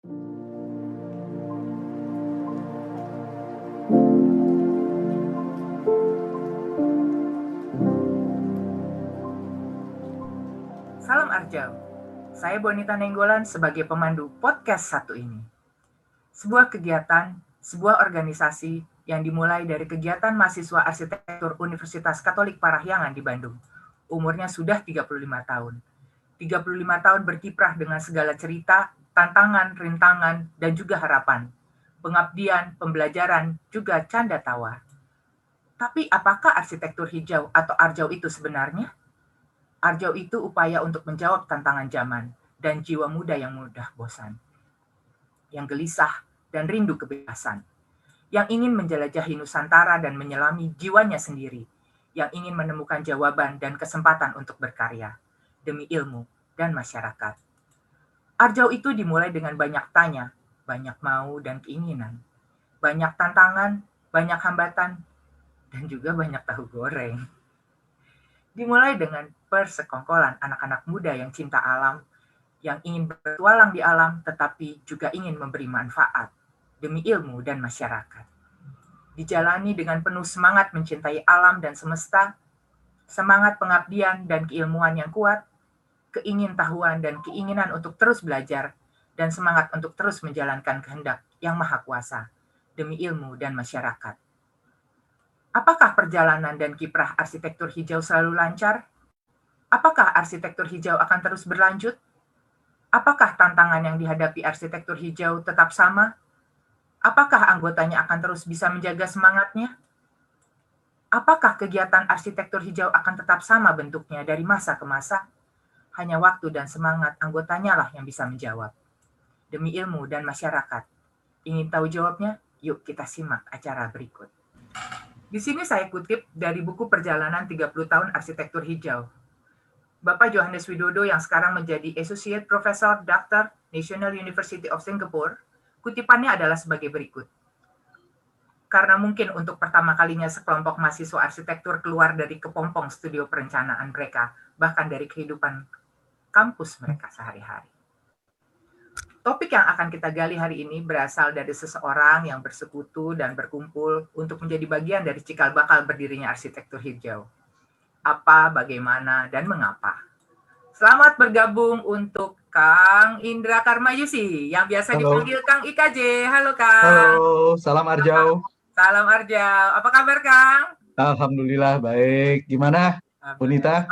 Salam Arjau. Saya Bonita Nenggolan sebagai pemandu podcast satu ini. Sebuah kegiatan, sebuah organisasi yang dimulai dari kegiatan mahasiswa arsitektur Universitas Katolik Parahyangan di Bandung. Umurnya sudah 35 tahun. 35 tahun berkiprah dengan segala cerita, tantangan, rintangan, dan juga harapan. Pengabdian, pembelajaran, juga canda tawa. Tapi apakah arsitektur hijau atau arjau itu sebenarnya? Arjau itu upaya untuk menjawab tantangan zaman dan jiwa muda yang mudah bosan. Yang gelisah dan rindu kebebasan. Yang ingin menjelajahi Nusantara dan menyelami jiwanya sendiri. Yang ingin menemukan jawaban dan kesempatan untuk berkarya. Demi ilmu dan masyarakat. Arjau itu dimulai dengan banyak tanya, banyak mau dan keinginan. Banyak tantangan, banyak hambatan, dan juga banyak tahu goreng. Dimulai dengan persekongkolan anak-anak muda yang cinta alam, yang ingin bertualang di alam tetapi juga ingin memberi manfaat demi ilmu dan masyarakat. Dijalani dengan penuh semangat mencintai alam dan semesta, semangat pengabdian dan keilmuan yang kuat, keingintahuan dan keinginan untuk terus belajar, dan semangat untuk terus menjalankan kehendak yang maha kuasa demi ilmu dan masyarakat. Apakah perjalanan dan kiprah arsitektur hijau selalu lancar? Apakah arsitektur hijau akan terus berlanjut? Apakah tantangan yang dihadapi arsitektur hijau tetap sama? Apakah anggotanya akan terus bisa menjaga semangatnya? Apakah kegiatan arsitektur hijau akan tetap sama bentuknya dari masa ke masa? Hanya waktu dan semangat anggotanya lah yang bisa menjawab. Demi ilmu dan masyarakat. Ingin tahu jawabnya? Yuk kita simak acara berikut. Di sini saya kutip dari buku Perjalanan 30 Tahun Arsitektur Hijau. Bapak Johannes Widodo yang sekarang menjadi Associate Professor Dr. National University of Singapore, kutipannya adalah sebagai berikut. Karena mungkin untuk pertama kalinya sekelompok mahasiswa arsitektur keluar dari kepompong studio perencanaan mereka, bahkan dari kehidupan kampus mereka sehari-hari. Topik yang akan kita gali hari ini berasal dari seseorang yang bersekutu dan berkumpul untuk menjadi bagian dari cikal bakal berdirinya arsitektur hijau. Apa, bagaimana, dan mengapa. Selamat bergabung untuk Kang Indra Karmayusi yang biasa Halo. dipanggil Kang IKJ. Halo Kang. Halo, salam Arjau. Salam Arjau. Apa kabar Kang? Alhamdulillah baik. Gimana, Bonita?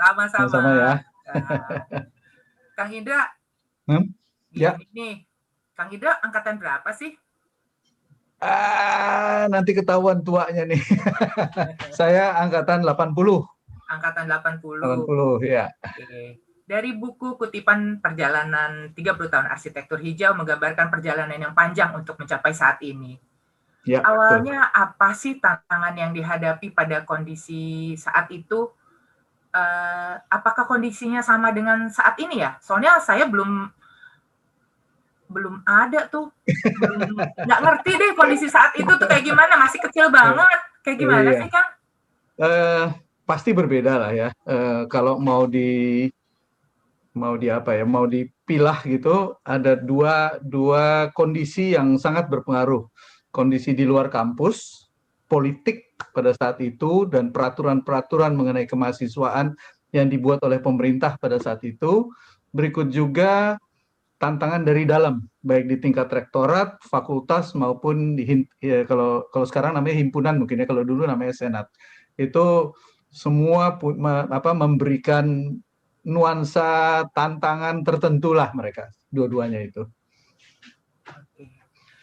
Sama-sama. Sama ya. Kang Indra, hmm? Ya. Ini, Kang Ida angkatan berapa sih? Ah, nanti ketahuan tuanya nih. Saya angkatan 80. Angkatan 80. 80, ya. Oke. Dari buku kutipan perjalanan 30 tahun arsitektur hijau menggambarkan perjalanan yang panjang untuk mencapai saat ini. Ya, Awalnya betul. apa sih tantangan yang dihadapi pada kondisi saat itu? Uh, apakah kondisinya sama dengan saat ini ya? Soalnya saya belum belum ada tuh nggak ngerti deh kondisi saat itu tuh kayak gimana masih kecil banget kayak gimana iya. sih kang? Uh, pasti berbeda lah ya uh, kalau mau di mau di apa ya mau dipilah gitu ada dua dua kondisi yang sangat berpengaruh kondisi di luar kampus politik pada saat itu dan peraturan-peraturan mengenai kemahasiswaan yang dibuat oleh pemerintah pada saat itu berikut juga tantangan dari dalam, baik di tingkat rektorat, fakultas maupun di ya, kalau kalau sekarang namanya himpunan mungkin ya, kalau dulu namanya senat. Itu semua apa memberikan nuansa tantangan tertentu lah mereka dua-duanya itu.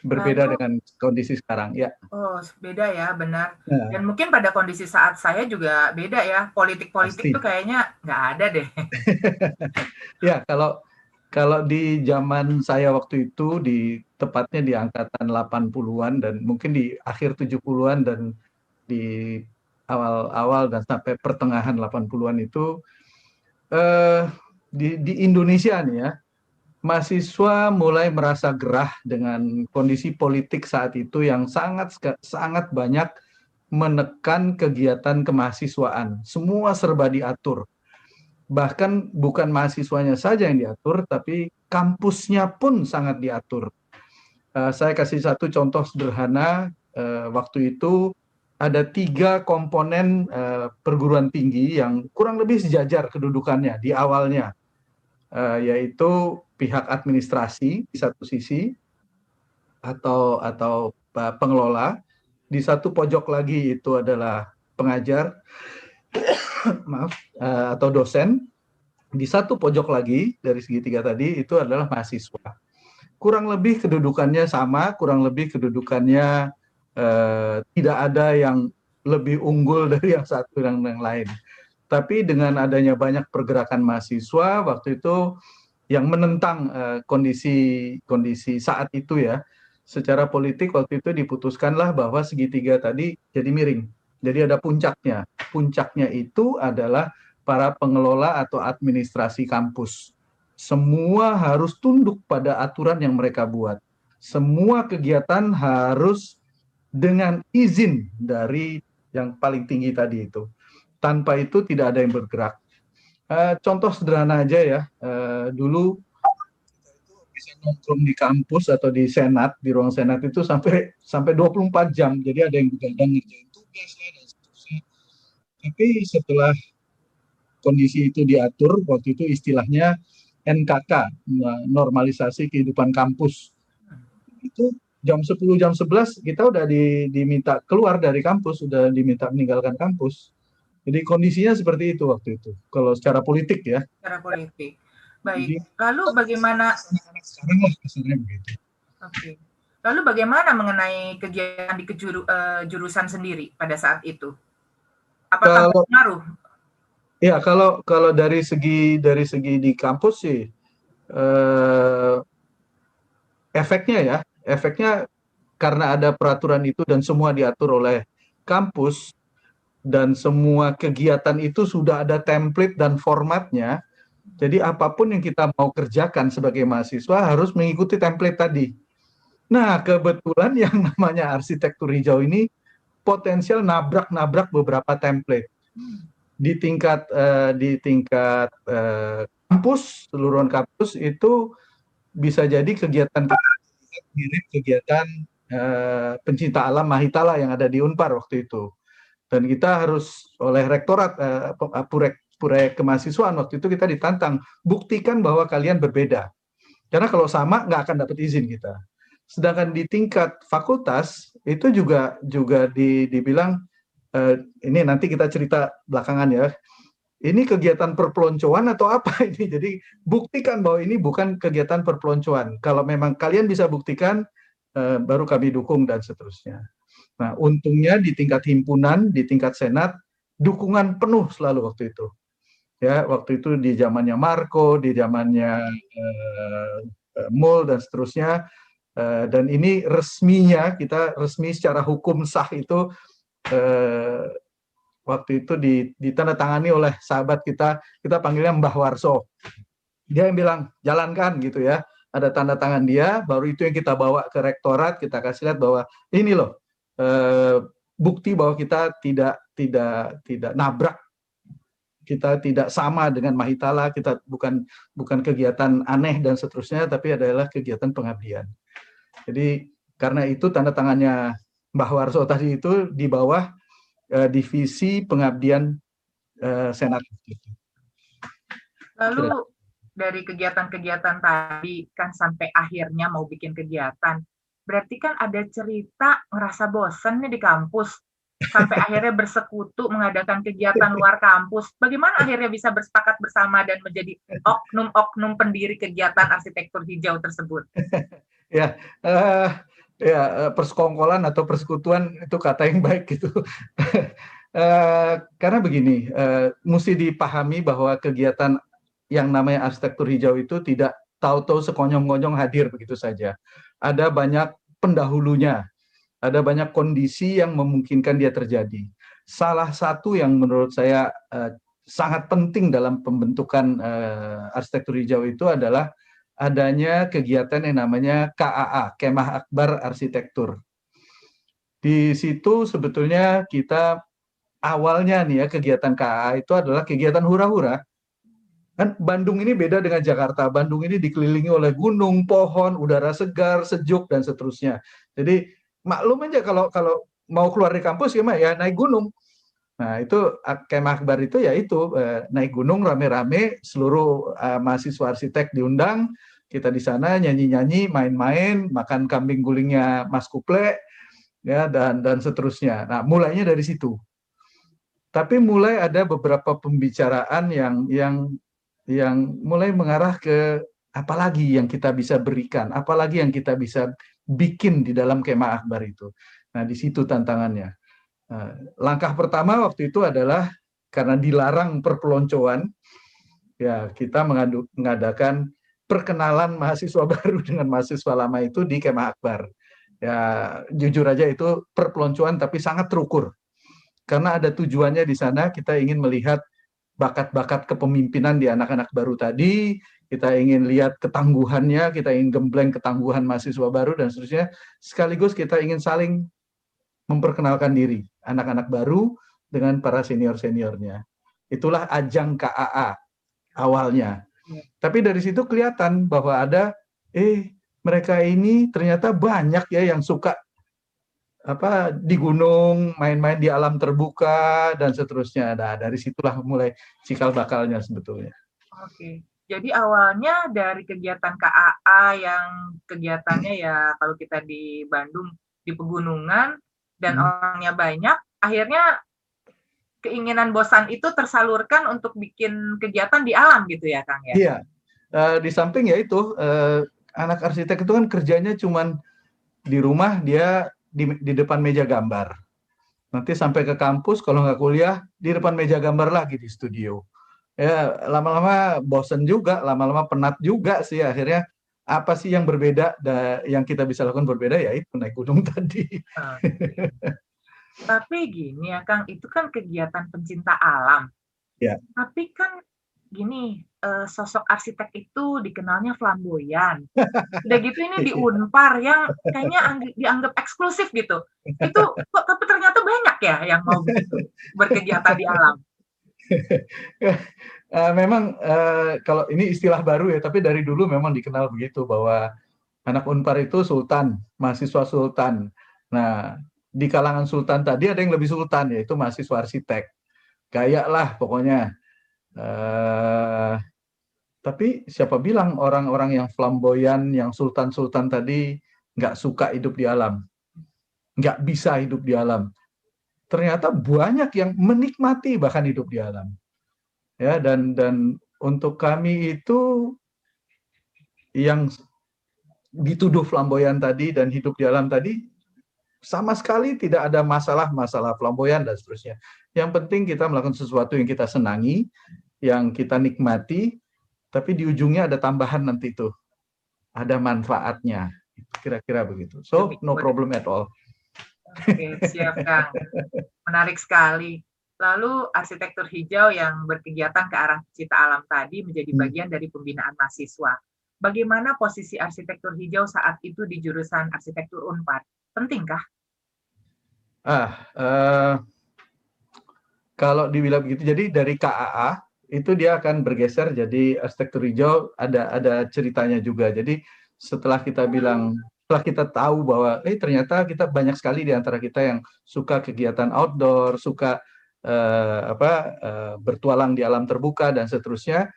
Berbeda Lalu, dengan kondisi sekarang ya. Oh, beda ya, benar. Ya. Dan mungkin pada kondisi saat saya juga beda ya. Politik-politik itu kayaknya nggak ada deh. ya, kalau kalau di zaman saya waktu itu di tepatnya di angkatan 80-an dan mungkin di akhir 70-an dan di awal-awal dan sampai pertengahan 80-an itu eh, di, di Indonesia nih ya mahasiswa mulai merasa gerah dengan kondisi politik saat itu yang sangat sangat banyak menekan kegiatan kemahasiswaan. Semua serba diatur bahkan bukan mahasiswanya saja yang diatur, tapi kampusnya pun sangat diatur. Uh, saya kasih satu contoh sederhana. Uh, waktu itu ada tiga komponen uh, perguruan tinggi yang kurang lebih sejajar kedudukannya di awalnya, uh, yaitu pihak administrasi di satu sisi atau atau pengelola, di satu pojok lagi itu adalah pengajar, maaf, uh, atau dosen. Di satu pojok lagi dari segitiga tadi itu adalah mahasiswa. Kurang lebih kedudukannya sama, kurang lebih kedudukannya uh, tidak ada yang lebih unggul dari yang satu dan yang lain. Tapi dengan adanya banyak pergerakan mahasiswa waktu itu yang menentang uh, kondisi kondisi saat itu ya, secara politik waktu itu diputuskanlah bahwa segitiga tadi jadi miring jadi ada puncaknya. Puncaknya itu adalah para pengelola atau administrasi kampus. Semua harus tunduk pada aturan yang mereka buat. Semua kegiatan harus dengan izin dari yang paling tinggi tadi itu. Tanpa itu tidak ada yang bergerak. Uh, contoh sederhana aja ya. Uh, dulu bisa nongkrong di kampus atau di senat, di ruang senat itu sampai sampai 24 jam. Jadi ada yang begadang ngerjain tugas dan seterusnya. Tapi setelah kondisi itu diatur, waktu itu istilahnya NKK, normalisasi kehidupan kampus. Itu jam 10, jam 11 kita udah di, diminta keluar dari kampus, sudah diminta meninggalkan kampus. Jadi kondisinya seperti itu waktu itu. Kalau secara politik ya. Secara politik. Baik. Jadi, Lalu bagaimana sekarang begitu. Oke. Lalu bagaimana mengenai kegiatan di kejuru, uh, jurusan sendiri pada saat itu? Apakah kalau, berpengaruh? Ya, kalau kalau dari segi dari segi di kampus sih uh, efeknya ya, efeknya karena ada peraturan itu dan semua diatur oleh kampus dan semua kegiatan itu sudah ada template dan formatnya. Jadi apa pun yang kita mau kerjakan sebagai mahasiswa harus mengikuti template tadi. Nah, kebetulan yang namanya arsitektur hijau ini potensial nabrak-nabrak beberapa template. Di tingkat uh, di tingkat uh, kampus seluruhan kampus itu bisa jadi kegiatan mirip kegiatan uh, pencinta alam Mahitala yang ada di Unpar waktu itu dan kita harus oleh rektorat uh, purek purek kemahasiswaan waktu itu kita ditantang buktikan bahwa kalian berbeda karena kalau sama nggak akan dapat izin kita Sedangkan di tingkat fakultas itu juga juga di, dibilang uh, ini nanti kita cerita belakangan ya. Ini kegiatan perpeloncoan atau apa ini? Jadi buktikan bahwa ini bukan kegiatan perpeloncoan. Kalau memang kalian bisa buktikan, uh, baru kami dukung dan seterusnya. Nah, untungnya di tingkat himpunan, di tingkat senat, dukungan penuh selalu waktu itu. Ya, waktu itu di zamannya Marco, di zamannya uh, Mul dan seterusnya, Eh, dan ini resminya kita resmi secara hukum sah itu uh, waktu itu ditandatangani oleh sahabat kita kita panggilnya Mbah Warso dia yang bilang jalankan gitu ya ada tanda tangan dia baru itu yang kita bawa ke rektorat kita kasih lihat bahwa ini loh uh, bukti bahwa kita tidak tidak tidak nabrak kita tidak sama dengan Mahitala, kita bukan bukan kegiatan aneh dan seterusnya, tapi adalah kegiatan pengabdian. Jadi karena itu tanda tangannya Mbah Warso tadi itu di bawah uh, divisi pengabdian uh, Senat. Lalu dari kegiatan-kegiatan tadi kan sampai akhirnya mau bikin kegiatan, berarti kan ada cerita ngerasa bosan nih di kampus sampai akhirnya bersekutu mengadakan kegiatan luar kampus. Bagaimana akhirnya bisa bersepakat bersama dan menjadi oknum-oknum pendiri kegiatan arsitektur hijau tersebut? ya uh, ya eh, persekongkolan atau persekutuan itu kata yang baik gitu uh, karena begini uh, mesti dipahami bahwa kegiatan yang namanya arsitektur hijau itu tidak tahu-tahu sekonyong-konyong hadir begitu saja ada banyak pendahulunya ada banyak kondisi yang memungkinkan dia terjadi salah satu yang menurut saya uh, sangat penting dalam pembentukan uh, arsitektur hijau itu adalah adanya kegiatan yang namanya KAA, Kemah Akbar Arsitektur. Di situ sebetulnya kita awalnya nih ya kegiatan KAA itu adalah kegiatan hura-hura. Kan Bandung ini beda dengan Jakarta. Bandung ini dikelilingi oleh gunung, pohon, udara segar, sejuk dan seterusnya. Jadi maklum aja kalau kalau mau keluar di kampus ya, ya naik gunung. Nah itu kemah akbar itu ya itu eh, naik gunung rame-rame seluruh uh, mahasiswa arsitek diundang kita di sana nyanyi-nyanyi main-main makan kambing gulingnya Mas Kuple ya dan dan seterusnya. Nah mulainya dari situ. Tapi mulai ada beberapa pembicaraan yang yang yang mulai mengarah ke apalagi yang kita bisa berikan, apalagi yang kita bisa bikin di dalam kemah akbar itu. Nah, di situ tantangannya. Nah, langkah pertama waktu itu adalah karena dilarang perpeloncoan, ya kita mengadu, mengadakan perkenalan mahasiswa baru dengan mahasiswa lama itu di kemah akbar. Ya jujur aja itu perpeloncoan tapi sangat terukur. Karena ada tujuannya di sana kita ingin melihat bakat-bakat kepemimpinan di anak-anak baru tadi, kita ingin lihat ketangguhannya, kita ingin gembleng ketangguhan mahasiswa baru dan seterusnya. Sekaligus kita ingin saling memperkenalkan diri anak-anak baru dengan para senior-seniornya. Itulah ajang KAA awalnya. Ya. Tapi dari situ kelihatan bahwa ada eh mereka ini ternyata banyak ya yang suka apa di gunung, main-main di alam terbuka dan seterusnya. Nah, dari situlah mulai cikal bakalnya sebetulnya. Oke. Jadi awalnya dari kegiatan KAA yang kegiatannya ya kalau kita di Bandung di pegunungan dan hmm. orangnya banyak, akhirnya keinginan bosan itu tersalurkan untuk bikin kegiatan di alam gitu ya, Kang ya. Iya. Uh, di samping ya itu uh, anak arsitek itu kan kerjanya cuman di rumah dia di, di depan meja gambar. Nanti sampai ke kampus kalau nggak kuliah di depan meja gambar lagi di studio. Ya lama-lama bosen juga, lama-lama penat juga sih akhirnya apa sih yang berbeda da, yang kita bisa lakukan berbeda ya itu naik gunung tadi. Tapi gini ya Kang, itu kan kegiatan pencinta alam. Ya. Tapi kan gini uh, sosok arsitek itu dikenalnya flamboyan. Udah gitu ini di Unpar yang kayaknya dianggap eksklusif gitu. Itu kok tapi ternyata banyak ya yang mau begitu, berkegiatan di alam. uh, memang uh, kalau ini istilah baru ya, tapi dari dulu memang dikenal begitu bahwa anak Unpar itu sultan, mahasiswa sultan. Nah, di kalangan sultan tadi ada yang lebih sultan yaitu mahasiswa arsitek. Kayak lah pokoknya Uh, tapi siapa bilang orang-orang yang flamboyan, yang sultan-sultan tadi nggak suka hidup di alam, nggak bisa hidup di alam. Ternyata banyak yang menikmati bahkan hidup di alam. Ya dan dan untuk kami itu yang dituduh flamboyan tadi dan hidup di alam tadi sama sekali tidak ada masalah-masalah flamboyan dan seterusnya. Yang penting kita melakukan sesuatu yang kita senangi, yang kita nikmati, tapi di ujungnya ada tambahan nanti itu. Ada manfaatnya. Kira-kira begitu. So, no problem at all. Oke, siap Kang. Menarik sekali. Lalu arsitektur hijau yang berkegiatan ke arah cita alam tadi menjadi hmm. bagian dari pembinaan mahasiswa. Bagaimana posisi arsitektur hijau saat itu di jurusan arsitektur Unpad? Pentingkah? Ah, uh, kalau dibilang begitu, jadi dari KAA itu dia akan bergeser jadi arsitektur hijau ada ada ceritanya juga. Jadi setelah kita bilang setelah kita tahu bahwa eh ternyata kita banyak sekali di antara kita yang suka kegiatan outdoor, suka uh, apa uh, bertualang di alam terbuka dan seterusnya.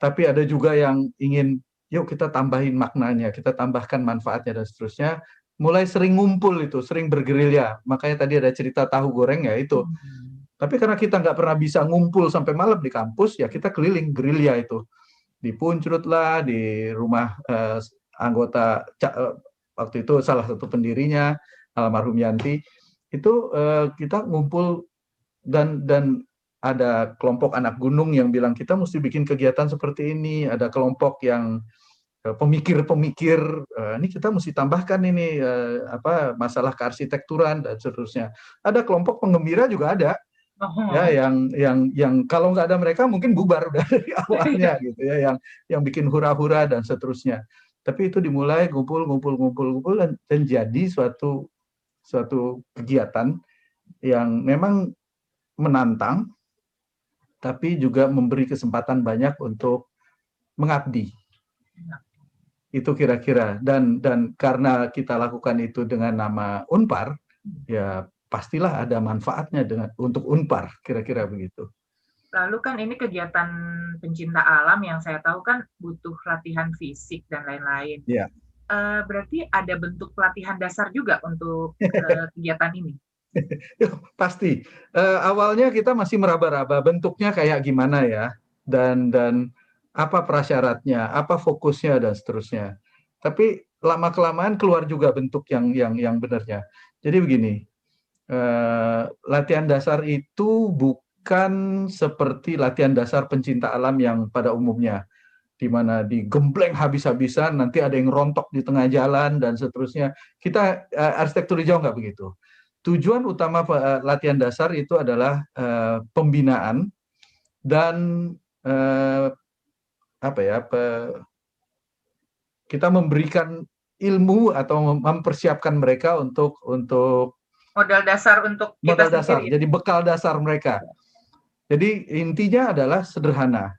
Tapi ada juga yang ingin yuk kita tambahin maknanya, kita tambahkan manfaatnya dan seterusnya mulai sering ngumpul itu, sering bergerilya. Makanya tadi ada cerita tahu goreng ya itu. Hmm. Tapi karena kita nggak pernah bisa ngumpul sampai malam di kampus, ya kita keliling gerilya itu. Di Puncrut lah, di rumah eh, anggota eh, waktu itu salah satu pendirinya almarhum Yanti itu eh, kita ngumpul dan dan ada kelompok anak gunung yang bilang kita mesti bikin kegiatan seperti ini, ada kelompok yang pemikir-pemikir uh, ini kita mesti tambahkan ini uh, apa masalah kearsitekturan dan seterusnya. Ada kelompok penggembira juga ada. Oh. Ya yang yang yang kalau nggak ada mereka mungkin bubar udah dari awalnya gitu ya yang yang bikin hura-hura dan seterusnya. Tapi itu dimulai ngumpul ngumpul ngumpul ngumpul dan, dan jadi suatu suatu kegiatan yang memang menantang tapi juga memberi kesempatan banyak untuk mengabdi. Itu kira-kira dan dan karena kita lakukan itu dengan nama Unpar, ya pastilah ada manfaatnya dengan untuk Unpar, kira-kira begitu. Lalu kan ini kegiatan pencinta alam yang saya tahu kan butuh latihan fisik dan lain-lain. Ya. Uh, berarti ada bentuk pelatihan dasar juga untuk uh, kegiatan ini. Pasti. Uh, awalnya kita masih meraba-raba bentuknya kayak gimana ya, dan dan apa prasyaratnya, apa fokusnya dan seterusnya. Tapi lama kelamaan keluar juga bentuk yang yang yang benarnya. Jadi begini, uh, latihan dasar itu bukan seperti latihan dasar pencinta alam yang pada umumnya di mana digembleng habis-habisan nanti ada yang rontok di tengah jalan dan seterusnya kita uh, arsitektur hijau nggak begitu tujuan utama uh, latihan dasar itu adalah uh, pembinaan dan uh, apa ya pe, kita memberikan ilmu atau mempersiapkan mereka untuk untuk modal dasar untuk modal dasar jadi bekal dasar mereka jadi intinya adalah sederhana.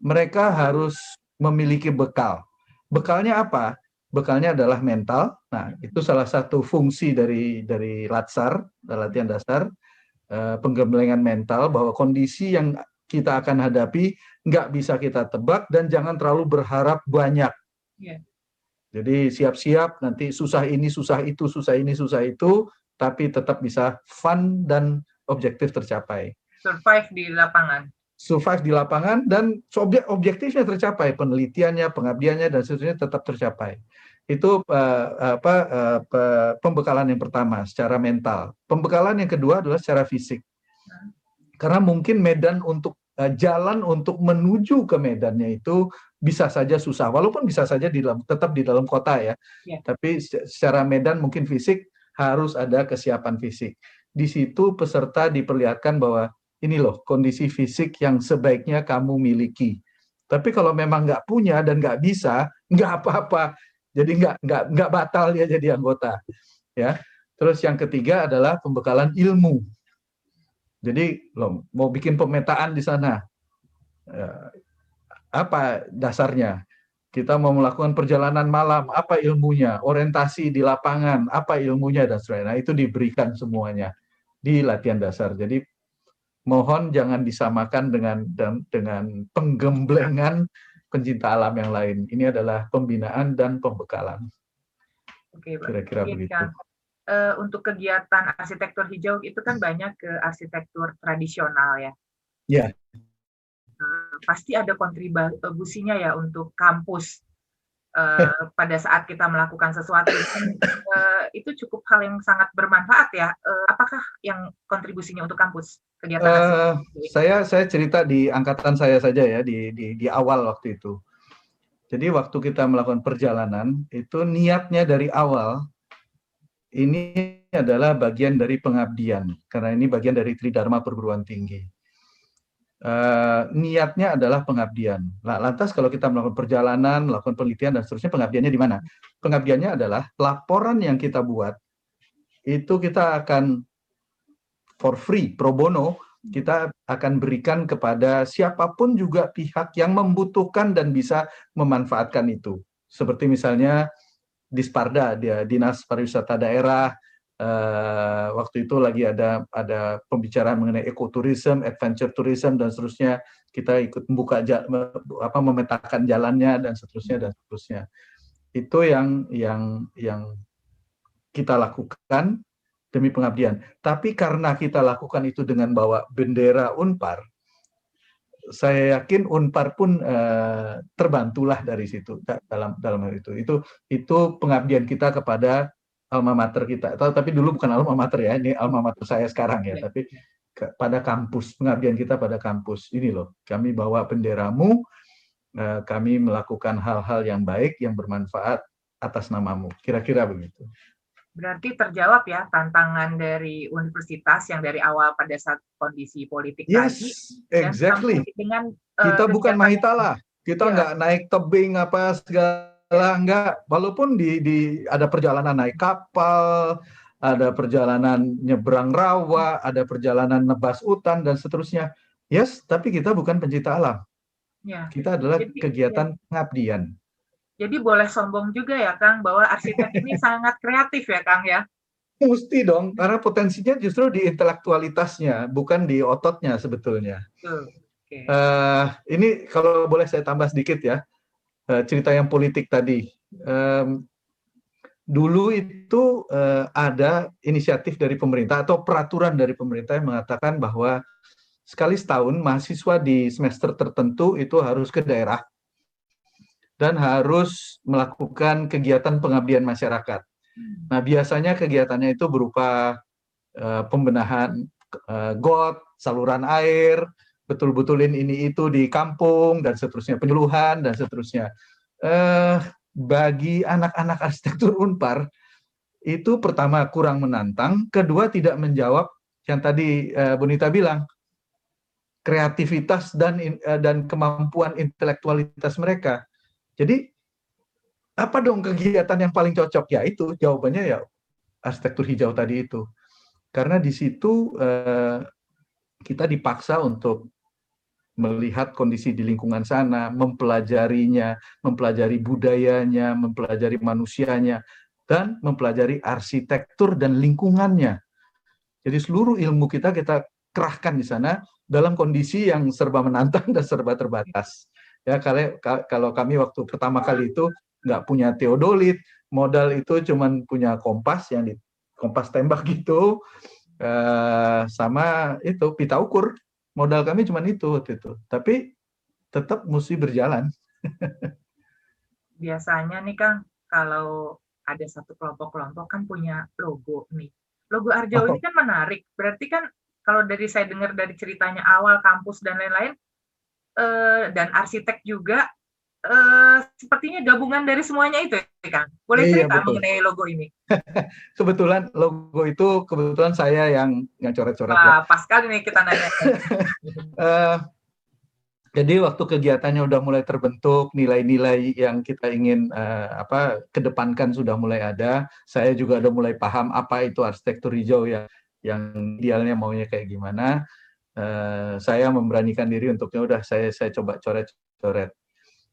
Mereka harus memiliki bekal. Bekalnya apa? Bekalnya adalah mental. Nah, itu salah satu fungsi dari dari latsar, latihan dasar, eh, penggemblengan mental bahwa kondisi yang kita akan hadapi nggak bisa kita tebak dan jangan terlalu berharap banyak. Yeah. Jadi siap-siap nanti susah ini, susah itu, susah ini, susah itu, tapi tetap bisa fun dan objektif tercapai. Survive di lapangan. Survive di lapangan dan objek objektifnya tercapai penelitiannya pengabdiannya dan seterusnya tetap tercapai. Itu uh, apa uh, pembekalan yang pertama secara mental. Pembekalan yang kedua adalah secara fisik karena mungkin medan untuk uh, jalan untuk menuju ke medannya itu bisa saja susah walaupun bisa saja di dalam tetap di dalam kota ya, ya. tapi secara medan mungkin fisik harus ada kesiapan fisik di situ peserta diperlihatkan bahwa ini loh kondisi fisik yang sebaiknya kamu miliki. Tapi kalau memang nggak punya dan nggak bisa, nggak apa-apa. Jadi nggak nggak nggak batal dia jadi anggota. Ya. Terus yang ketiga adalah pembekalan ilmu. Jadi loh mau bikin pemetaan di sana. Ya, apa dasarnya? Kita mau melakukan perjalanan malam, apa ilmunya? Orientasi di lapangan, apa ilmunya dan sebagainya. Nah, itu diberikan semuanya di latihan dasar. Jadi mohon jangan disamakan dengan dengan penggemblengan pencinta alam yang lain. Ini adalah pembinaan dan pembekalan. Oke, kira-kira begitu. Uh, untuk kegiatan arsitektur hijau itu kan banyak ke arsitektur tradisional ya. Ya. Uh, pasti ada kontribusinya ya untuk kampus uh, pada saat kita melakukan sesuatu uh, itu cukup hal yang sangat bermanfaat ya. Uh, apakah yang kontribusinya untuk kampus kegiatan? Uh, saya saya cerita di angkatan saya saja ya di di, di awal waktu itu. Jadi waktu kita melakukan perjalanan itu niatnya dari awal ini adalah bagian dari pengabdian karena ini bagian dari Tridharma perguruan tinggi uh, niatnya adalah pengabdian. Nah, lantas kalau kita melakukan perjalanan, melakukan penelitian dan seterusnya, pengabdiannya di mana? Pengabdiannya adalah laporan yang kita buat itu kita akan for free pro bono kita akan berikan kepada siapa pun juga pihak yang membutuhkan dan bisa memanfaatkan itu. Seperti misalnya Disparda, dia Dinas Pariwisata Daerah, uh, waktu itu lagi ada ada pembicaraan mengenai ekoturism, adventure tourism dan seterusnya. Kita ikut membuka apa memetakan jalannya dan seterusnya dan seterusnya. Itu yang yang yang kita lakukan demi pengabdian. Tapi karena kita lakukan itu dengan bawa bendera Unpar, saya yakin Unpar pun uh, terbantulah dari situ dalam dalam hal itu. Itu itu pengabdian kita kepada alma mater kita. Tapi dulu bukan alma mater ya, ini alma mater saya sekarang ya. Tapi pada kampus, pengabdian kita pada kampus. Ini loh, kami bawa benderamu, eh, kami melakukan hal-hal yang baik, yang bermanfaat atas namamu. Kira-kira begitu. Berarti terjawab ya tantangan dari universitas yang dari awal pada saat kondisi politik yes, tadi. exactly. Dengan uh, kita bukan mahitalah, kita ya. nggak naik tebing apa segala lah enggak walaupun di di ada perjalanan naik kapal ada perjalanan nyebrang rawa ada perjalanan nebas hutan dan seterusnya Yes, tapi kita bukan pencipta alam. Ya. Kita adalah Jadi, kegiatan ya. pengabdian. Jadi boleh sombong juga ya Kang bahwa arsitek ini sangat kreatif ya Kang ya. Mesti dong, karena potensinya justru di intelektualitasnya, bukan di ototnya sebetulnya. Okay. Uh, eh, ini kalau boleh saya tambah sedikit ya, uh, cerita yang politik tadi. Um, dulu itu uh, ada inisiatif dari pemerintah atau peraturan dari pemerintah yang mengatakan bahwa sekali setahun mahasiswa di semester tertentu itu harus ke daerah dan harus melakukan kegiatan pengabdian masyarakat. Nah, biasanya kegiatannya itu berupa uh, pembenahan uh, got, saluran air, betul-betulin ini itu di kampung dan seterusnya, penyuluhan dan seterusnya. Uh, bagi anak-anak arsitektur Unpar itu pertama kurang menantang, kedua tidak menjawab yang tadi uh, Bonita bilang kreativitas dan uh, dan kemampuan intelektualitas mereka. Jadi apa dong kegiatan yang paling cocok ya itu jawabannya ya arsitektur hijau tadi itu karena di situ eh, kita dipaksa untuk melihat kondisi di lingkungan sana, mempelajarinya, mempelajari budayanya, mempelajari manusianya, dan mempelajari arsitektur dan lingkungannya. Jadi seluruh ilmu kita kita kerahkan di sana dalam kondisi yang serba menantang dan serba terbatas. Ya kalau kalau kami waktu pertama kali itu nggak punya teodolit, modal itu cuman punya kompas yang di kompas tembak gitu, eh, sama itu pita ukur. Modal kami cuman itu waktu itu. Tapi tetap mesti berjalan. Biasanya nih Kang, kalau ada satu kelompok-kelompok kan punya logo nih. Logo Arjau oh. ini kan menarik. Berarti kan kalau dari saya dengar dari ceritanya awal kampus dan lain-lain, eh, dan arsitek juga uh, sepertinya gabungan dari semuanya itu ya Kang. Boleh iya, cerita betul. mengenai logo ini? kebetulan logo itu kebetulan saya yang yang coret-coret. Wah, pas sekali nih kita nanya. uh, jadi waktu kegiatannya udah mulai terbentuk, nilai-nilai yang kita ingin uh, apa kedepankan sudah mulai ada. Saya juga udah mulai paham apa itu arsitektur hijau ya, yang idealnya maunya kayak gimana. Uh, saya memberanikan diri untuknya udah saya saya coba coret-coret.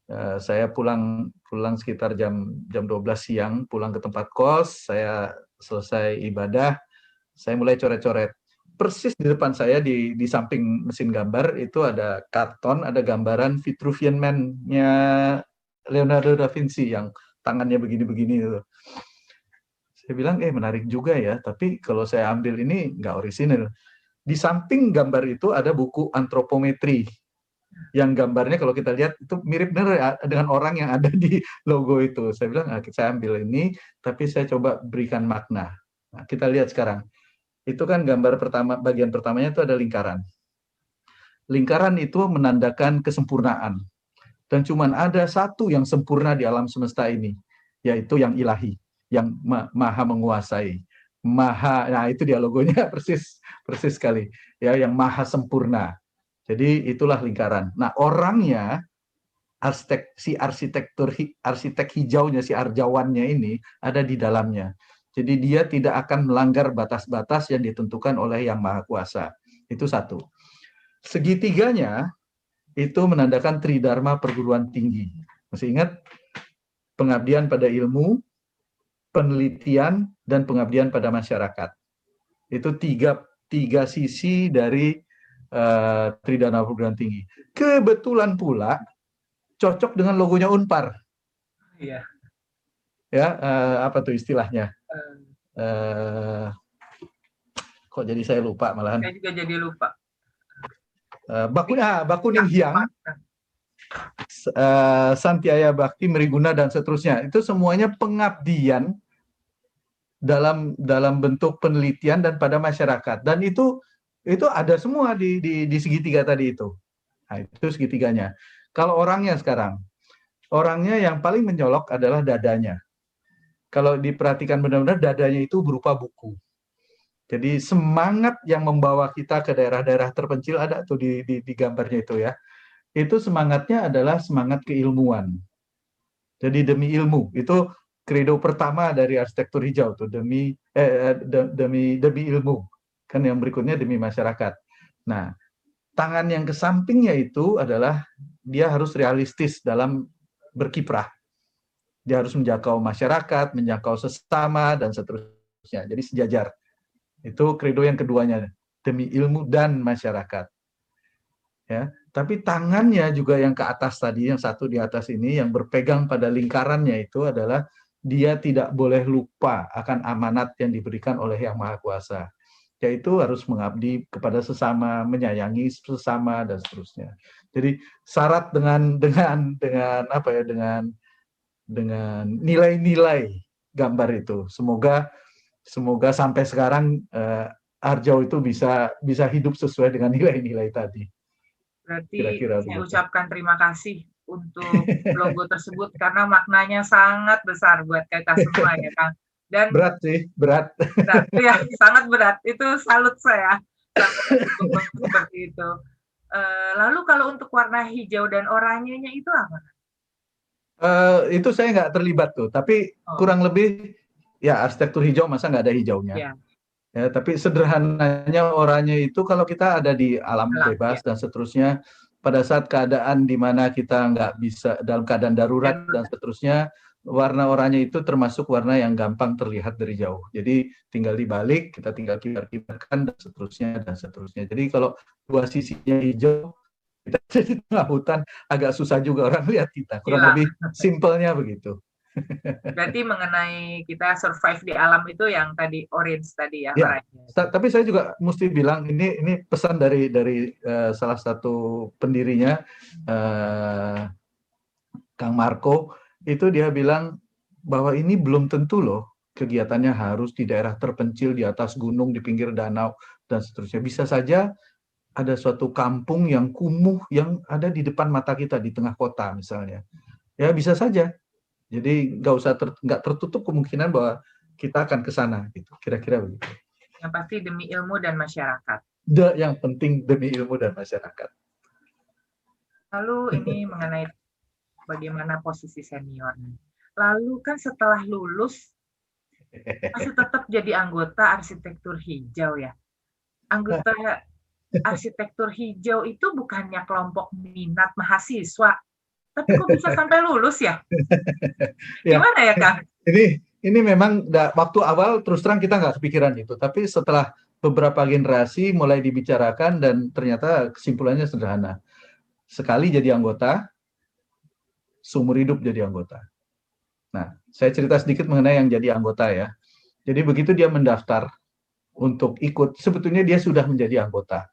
Eh, saya pulang pulang sekitar jam jam 12 siang pulang ke tempat kos saya selesai ibadah saya mulai coret-coret. Persis di depan saya di di samping mesin gambar itu ada karton ada gambaran Vitruvian Man-nya Leonardo da Vinci yang tangannya begini-begini itu saya bilang eh menarik juga ya tapi kalau saya ambil ini nggak orisinil di samping gambar itu ada buku antropometri yang gambarnya kalau kita lihat itu mirip benar ya dengan orang yang ada di logo itu. Saya bilang, nah, saya ambil ini, tapi saya coba berikan makna. Nah, kita lihat sekarang. Itu kan gambar pertama, bagian pertamanya itu ada lingkaran. Lingkaran itu menandakan kesempurnaan. Dan cuma ada satu yang sempurna di alam semesta ini, yaitu yang ilahi, yang ma maha menguasai. Maha, nah itu dia logonya persis persis sekali. Ya, yang maha sempurna jadi itulah lingkaran. Nah, orangnya arsitek si arsitektur arsitek hijaunya si arjawannya ini ada di dalamnya. Jadi dia tidak akan melanggar batas-batas yang ditentukan oleh Yang Maha Kuasa. Itu satu. Segitiganya itu menandakan tridharma perguruan tinggi. Masih ingat pengabdian pada ilmu, penelitian dan pengabdian pada masyarakat. Itu tiga tiga sisi dari uh, Tridana Perguruan Tinggi. Kebetulan pula cocok dengan logonya Unpar. Iya. Ya, uh, apa tuh istilahnya? Uh, kok jadi saya lupa malahan. Saya juga jadi lupa. Uh, baku, ah, Bakuning Hyang, uh, Santiaya Bakti, Meriguna dan seterusnya. Itu semuanya pengabdian dalam dalam bentuk penelitian dan pada masyarakat. Dan itu itu ada semua di, di, di segitiga tadi itu. Nah, itu segitiganya. Kalau orangnya sekarang, orangnya yang paling mencolok adalah dadanya. Kalau diperhatikan benar-benar dadanya itu berupa buku. Jadi semangat yang membawa kita ke daerah-daerah terpencil ada tuh di, di, di gambarnya itu ya. Itu semangatnya adalah semangat keilmuan. Jadi demi ilmu itu kredo pertama dari arsitektur hijau tuh demi eh, eh demi demi ilmu kan yang berikutnya demi masyarakat. Nah, tangan yang ke sampingnya itu adalah dia harus realistis dalam berkiprah. Dia harus menjangkau masyarakat, menjangkau sesama dan seterusnya. Jadi sejajar. Itu kredo yang keduanya demi ilmu dan masyarakat. Ya, tapi tangannya juga yang ke atas tadi, yang satu di atas ini yang berpegang pada lingkarannya itu adalah dia tidak boleh lupa akan amanat yang diberikan oleh Yang Maha Kuasa yaitu harus mengabdi kepada sesama, menyayangi sesama dan seterusnya. Jadi syarat dengan dengan dengan apa ya dengan dengan nilai-nilai gambar itu. Semoga semoga sampai sekarang uh, Arjau itu bisa bisa hidup sesuai dengan nilai-nilai tadi. Berarti Kira -kira saya begitu. ucapkan terima kasih untuk logo tersebut karena maknanya sangat besar buat kita semua ya Kang. Dan berat sih, berat. berat ya, sangat berat. Itu salut saya seperti itu. Uh, lalu kalau untuk warna hijau dan oranyenya itu apa? Uh, itu saya nggak terlibat tuh, tapi oh. kurang lebih ya arsitektur hijau masa nggak ada hijaunya. Yeah. Ya, tapi sederhananya oranye itu kalau kita ada di alam, alam bebas ya. dan seterusnya, pada saat keadaan di mana kita nggak bisa dalam keadaan darurat ya. dan seterusnya, warna oranye itu termasuk warna yang gampang terlihat dari jauh. Jadi tinggal dibalik, kita tinggal kibar-kibarkan dan seterusnya dan seterusnya. Jadi kalau dua sisinya hijau, kita di tengah hutan agak susah juga orang lihat kita. Kurang ya. lebih simpelnya begitu. Berarti mengenai kita survive di alam itu yang tadi orange tadi ya. ya tapi saya juga mesti bilang ini ini pesan dari dari uh, salah satu pendirinya uh, Kang Marco itu dia bilang bahwa ini belum tentu loh kegiatannya harus di daerah terpencil di atas gunung di pinggir danau dan seterusnya. Bisa saja ada suatu kampung yang kumuh yang ada di depan mata kita di tengah kota misalnya. Ya bisa saja jadi nggak usah ter, nggak tertutup kemungkinan bahwa kita akan ke sana gitu. Kira-kira begitu. Yang pasti demi ilmu dan masyarakat. The, yang penting demi ilmu dan masyarakat. Lalu ini mengenai bagaimana posisi senior. Lalu kan setelah lulus masih tetap jadi anggota arsitektur hijau ya. Anggota arsitektur hijau itu bukannya kelompok minat mahasiswa, tapi kok bisa sampai lulus ya? ya? Gimana ya Kang? Ini ini memang waktu awal terus terang kita nggak kepikiran itu, tapi setelah beberapa generasi mulai dibicarakan dan ternyata kesimpulannya sederhana. Sekali jadi anggota, seumur hidup jadi anggota. Nah, saya cerita sedikit mengenai yang jadi anggota ya. Jadi begitu dia mendaftar untuk ikut, sebetulnya dia sudah menjadi anggota.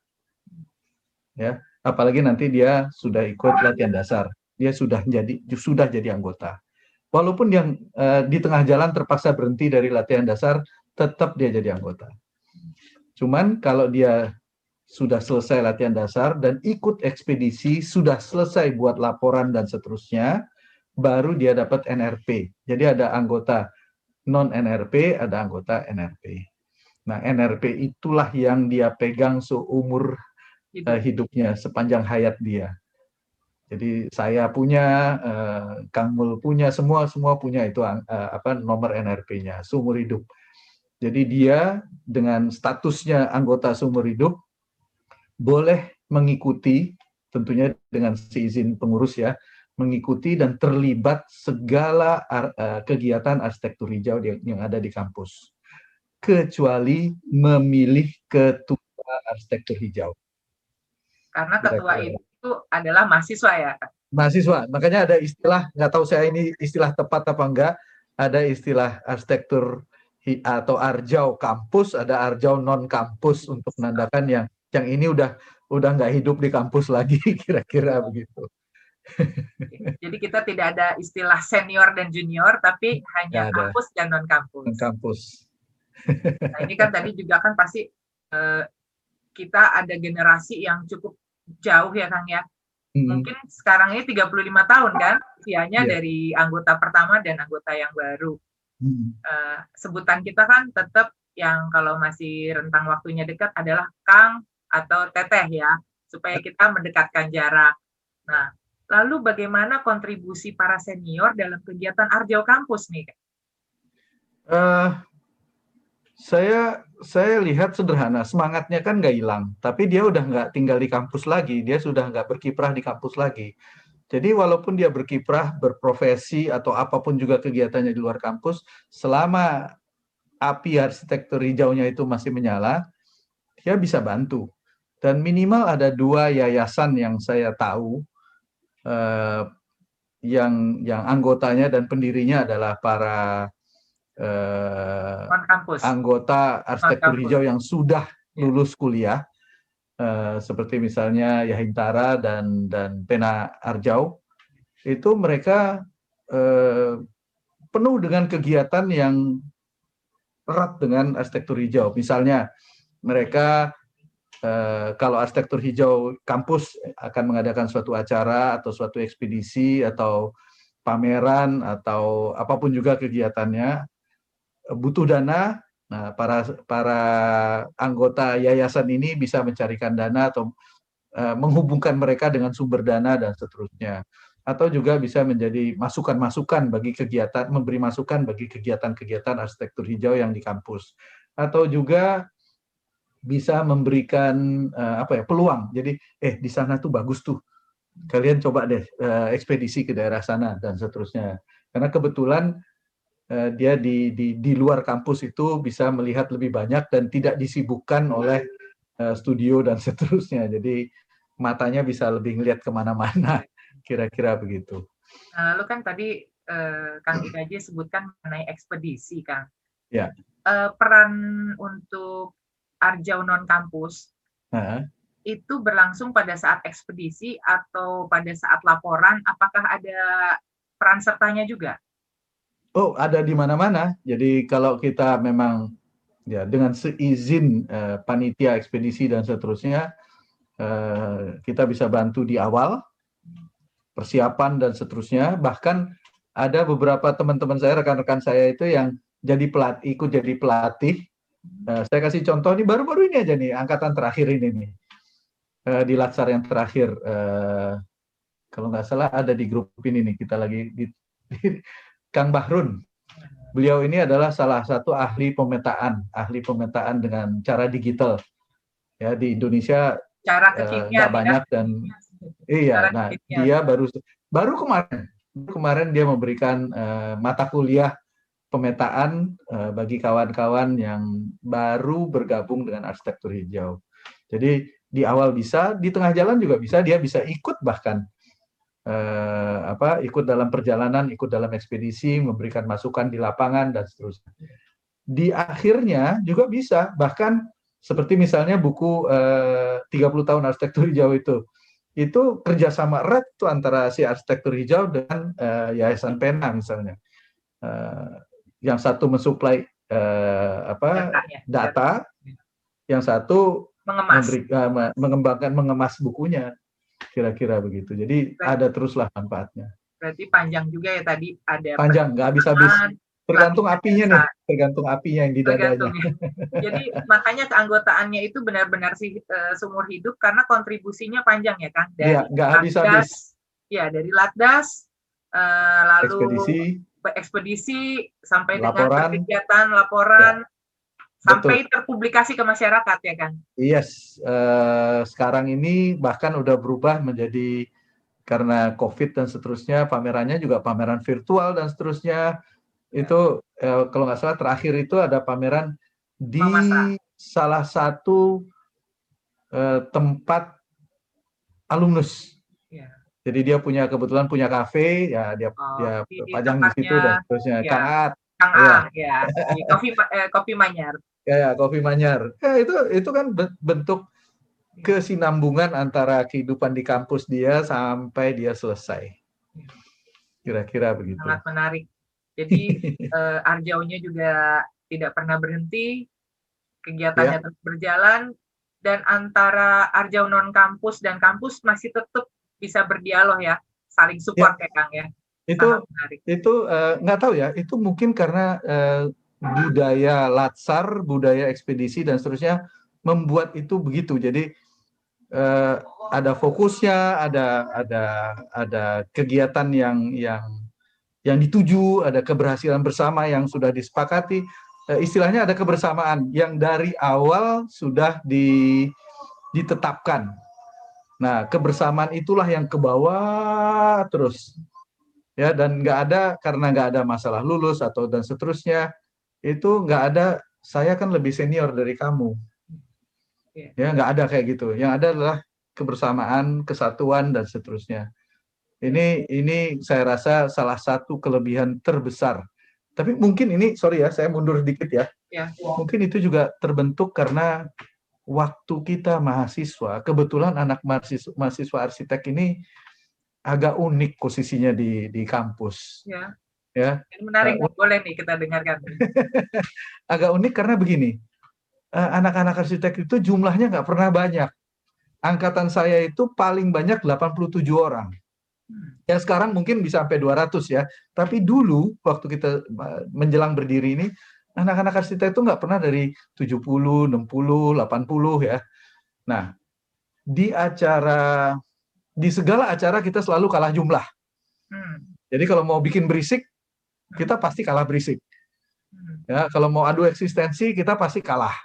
Ya, apalagi nanti dia sudah ikut latihan dasar dia sudah jadi sudah jadi anggota. Walaupun yang uh, di tengah jalan terpaksa berhenti dari latihan dasar, tetap dia jadi anggota. Cuman kalau dia sudah selesai latihan dasar dan ikut ekspedisi, sudah selesai buat laporan dan seterusnya, baru dia dapat NRP. Jadi ada anggota non NRP, ada anggota NRP. Nah, NRP itulah yang dia pegang seumur uh, hidupnya, sepanjang hayat dia. Jadi saya punya, uh, Kang Mul punya, semua semua punya itu uh, apa nomor NRP-nya seumur hidup. Jadi dia dengan statusnya anggota seumur hidup boleh mengikuti tentunya dengan seizin pengurus ya, mengikuti dan terlibat segala uh, kegiatan arsitektur hijau yang ada di kampus kecuali memilih ketua arsitektur hijau. Karena ketua itu itu adalah mahasiswa ya? Mahasiswa. Makanya ada istilah nggak tahu saya ini istilah tepat apa enggak ada istilah arsitektur atau arjau kampus ada arjau non kampus untuk menandakan yang yang ini udah udah nggak hidup di kampus lagi kira-kira begitu. Jadi kita tidak ada istilah senior dan junior tapi hanya kampus dan non kampus. Non kampus. Nah ini kan tadi juga kan pasti eh, kita ada generasi yang cukup jauh ya Kang ya. Hmm. Mungkin sekarang ini 35 tahun kan usianya yeah. dari anggota pertama dan anggota yang baru. Hmm. Uh, sebutan kita kan tetap yang kalau masih rentang waktunya dekat adalah Kang atau Teteh ya, supaya kita mendekatkan jarak. Nah, lalu bagaimana kontribusi para senior dalam kegiatan Arjau Kampus nih? Uh, Saya saya lihat sederhana, semangatnya kan nggak hilang, tapi dia udah nggak tinggal di kampus lagi, dia sudah nggak berkiprah di kampus lagi. Jadi walaupun dia berkiprah, berprofesi atau apa pun juga kegiatannya di luar kampus, selama api arsitektur hijaunya itu masih menyala, dia bisa bantu. Dan minimal ada dua yayasan yang saya tahu eh, yang yang anggotanya dan pendirinya adalah para uh, anggota arsitektur hijau yang sudah ya. lulus kuliah uh, seperti misalnya Yahintara dan dan Pena Arjau itu mereka uh, penuh dengan kegiatan yang erat dengan arsitektur hijau. Misalnya mereka Uh, kalau arsitektur hijau kampus akan mengadakan suatu acara atau suatu ekspedisi atau pameran atau apa pun juga kegiatannya butuh dana, nah para para anggota yayasan ini bisa mencarikan dana atau uh, menghubungkan mereka dengan sumber dana dan seterusnya. Atau juga bisa menjadi masukan-masukan bagi kegiatan, memberi masukan bagi kegiatan-kegiatan arsitektur hijau yang di kampus. Atau juga bisa memberikan uh, apa ya peluang. Jadi eh di sana tuh bagus tuh. Kalian coba deh uh, ekspedisi ke daerah sana dan seterusnya. Karena kebetulan Eh, dia di, di di luar kampus itu bisa melihat lebih banyak dan tidak disibukkan oleh uh, studio dan seterusnya. Jadi matanya bisa lebih ngelihat ke mana-mana, kira-kira begitu. Nah, lalu kan tadi uh, Kang Ikaji sebutkan mengenai ekspedisi, Kang. Ya. Uh, peran untuk Arjau non kampus uh-huh. itu berlangsung pada saat ekspedisi atau pada saat laporan. Apakah ada peran sertanya juga? Oh, ada di mana-mana. Jadi kalau kita memang ya dengan seizin uh, panitia ekspedisi dan seterusnya uh, kita bisa bantu di awal persiapan dan seterusnya. Bahkan ada beberapa teman-teman saya, rekan-rekan saya itu yang jadi pelatih, ikut jadi pelatih. Uh, saya kasih contoh nih baru-baru ini aja nih, angkatan terakhir ini nih uh, di Latsar yang terakhir. Uh, kalau nggak salah ada di grup ini nih kita lagi di Kang Bahrun. Beliau ini adalah salah satu ahli pemetaan, ahli pemetaan dengan cara digital. Ya di Indonesia cara uh, nggak ya. banyak dan iya. Nah kekinian. dia baru baru kemarin kemarin dia memberikan uh, mata kuliah pemetaan uh, bagi kawan-kawan yang baru bergabung dengan arsitektur hijau. Jadi di awal bisa, di tengah jalan juga bisa, dia bisa ikut bahkan eh, apa ikut dalam perjalanan, ikut dalam ekspedisi, memberikan masukan di lapangan dan seterusnya. Di akhirnya juga bisa bahkan seperti misalnya buku eh, 30 tahun arsitektur hijau itu itu kerjasama erat tuh antara si arsitektur hijau dan eh, yayasan pena misalnya eh, yang satu mensuplai eh, apa data yang satu mengemas. Memberi, uh, mengembangkan mengemas bukunya kira-kira begitu. Jadi berarti, ada teruslah manfaatnya. Berarti panjang juga ya tadi ada panjang, nggak habis-habis. Tergantung apinya nih, tergantung apinya yang di dadanya. Jadi makanya keanggotaannya itu benar-benar sih uh, seumur hidup karena kontribusinya panjang ya kan. Dari ya, nggak habis-habis. Ya dari latdas, uh, lalu ekspedisi, ekspedisi sampai laporan, dengan kegiatan laporan. Ya sampai Betul. terpublikasi ke masyarakat ya kan? Yes, uh, sekarang ini bahkan udah berubah menjadi karena COVID dan seterusnya pamerannya juga pameran virtual dan seterusnya ya. itu uh, kalau nggak salah terakhir itu ada pameran di Mamasa. salah satu uh, tempat alumnus. Ya. Jadi dia punya kebetulan punya kafe ya dia oh, dia di, pajang di, situ dan seterusnya. Ya. Kang Kang A, ya, ya. kopi eh, kopi Manyar ya, ya kopi manyar. Ya itu itu kan bentuk kesinambungan antara kehidupan di kampus dia sampai dia selesai. Kira-kira begitu. Sangat menarik. Jadi uh, Arjaunya juga tidak pernah berhenti. Kegiatannya ya. terus berjalan. Dan antara Arjau non kampus dan kampus masih tetap bisa berdialog ya. Saling support ya, ya Kang ya. Itu itu uh, nggak tahu ya. Itu mungkin karena uh, budaya latsar, budaya ekspedisi dan seterusnya membuat itu begitu. Jadi eh, ada fokusnya, ada ada ada kegiatan yang yang yang dituju, ada keberhasilan bersama yang sudah disepakati. uh, istilahnya ada kebersamaan yang dari awal sudah di, ditetapkan. Nah, kebersamaan itulah yang ke bawah terus, ya dan nggak ada karena nggak ada masalah lulus atau dan seterusnya itu nggak ada. Saya kan lebih senior dari kamu, iya. ya nggak ada kayak gitu. Yang ada adalah kebersamaan, kesatuan dan seterusnya. Ini ini saya rasa salah satu kelebihan terbesar. Tapi mungkin ini sorry ya, saya mundur sedikit ya. ya. Mungkin itu juga terbentuk karena waktu kita mahasiswa, kebetulan anak mahasiswa, mahasiswa arsitek ini agak unik posisinya di di kampus. Ya. Ya. Menarik, uh, boleh nih kita dengarkan. agak unik karena begini, eh, anak-anak arsitek itu jumlahnya nggak pernah banyak. Angkatan saya itu paling banyak 87 orang. Ya sekarang mungkin bisa sampai 200 ya. Tapi dulu waktu kita menjelang berdiri ini anak-anak arsitek itu nggak pernah dari 70, 60, 80 ya. Nah, di acara di segala acara kita selalu kalah jumlah. Hmm. Jadi kalau mau bikin berisik, kita pasti kalah berisik. Hmm. Ya, kalau mau adu eksistensi, kita pasti kalah.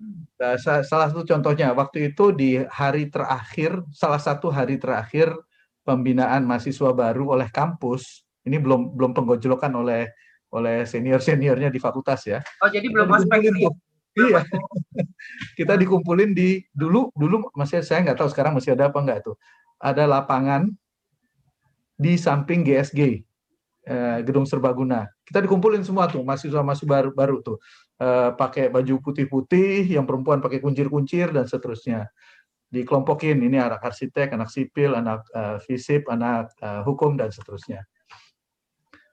Hmm. Nah, salah satu contohnya waktu itu di hari terakhir, salah satu hari terakhir pembinaan mahasiswa baru oleh kampus ini belum belum penggojlokan oleh oleh senior seniornya di fakultas ya. Oh jadi belum ospek nih. Iya. kita dikumpulin di dulu dulu masih saya nggak tahu sekarang masih ada apa enggak tuh. Ada lapangan di samping GSG eh, Gedung Serbaguna. Kita dikumpulin semua tuh mahasiswa mahasiswa baru baru tuh eh, pakai baju putih-putih, yang perempuan pakai kuncir-kuncir dan seterusnya dikelompokin ini anak arsitek, anak sipil, anak uh, fisip, anak uh, hukum dan seterusnya.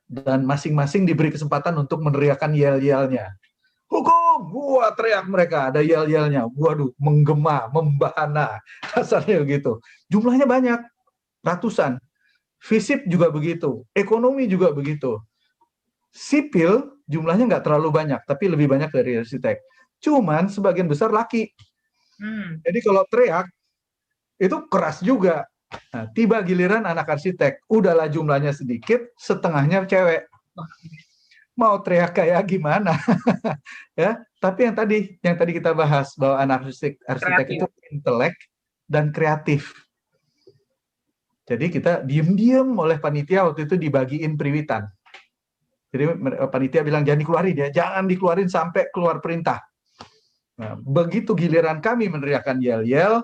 Dan masing-masing diberi kesempatan untuk meneriakan yel-yelnya. Hukum, gua teriak mereka, ada yel-yelnya. Waduh, menggema, membahana, kasarnya begitu. Jumlahnya banyak, ratusan. Fisip juga begitu, ekonomi juga begitu. Sipil jumlahnya nggak terlalu banyak, tapi lebih banyak dari arsitek. Cuman sebagian besar laki, Hmm. Jadi kalau teriak itu keras juga. Nah, tiba giliran anak arsitek, udahlah jumlahnya sedikit, setengahnya cewek. Mau teriak kayak gimana? ya, tapi yang tadi yang tadi kita bahas bahwa anak arsitek arsitek itu intelek dan kreatif. Jadi kita diem-diem oleh panitia waktu itu dibagiin periwitan. Jadi panitia bilang jangan dikeluarin ya, jangan dikeluarin sampai keluar perintah. Nah, begitu giliran kami meneriakkan yel-yel,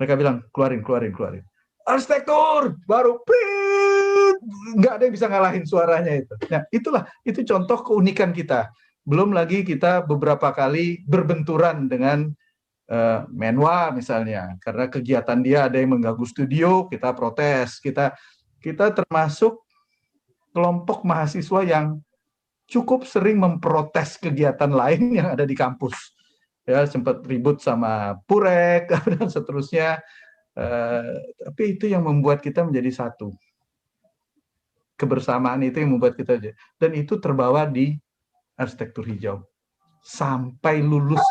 mereka bilang keluarin, keluarin, keluarin. Arsitektur baru nggak ada yang bisa ngalahin suaranya itu. Nah, itulah itu contoh keunikan kita. Belum lagi kita beberapa kali berbenturan dengan uh, Menwa misalnya, karena kegiatan dia ada yang mengganggu studio, kita protes, kita kita termasuk kelompok mahasiswa yang cukup sering memprotes kegiatan lain yang ada di kampus. Ya, sempat ribut sama Purek dan seterusnya. Uh, tapi itu yang membuat kita menjadi satu. Kebersamaan itu yang membuat kita dan itu terbawa di arsitektur hijau sampai lulus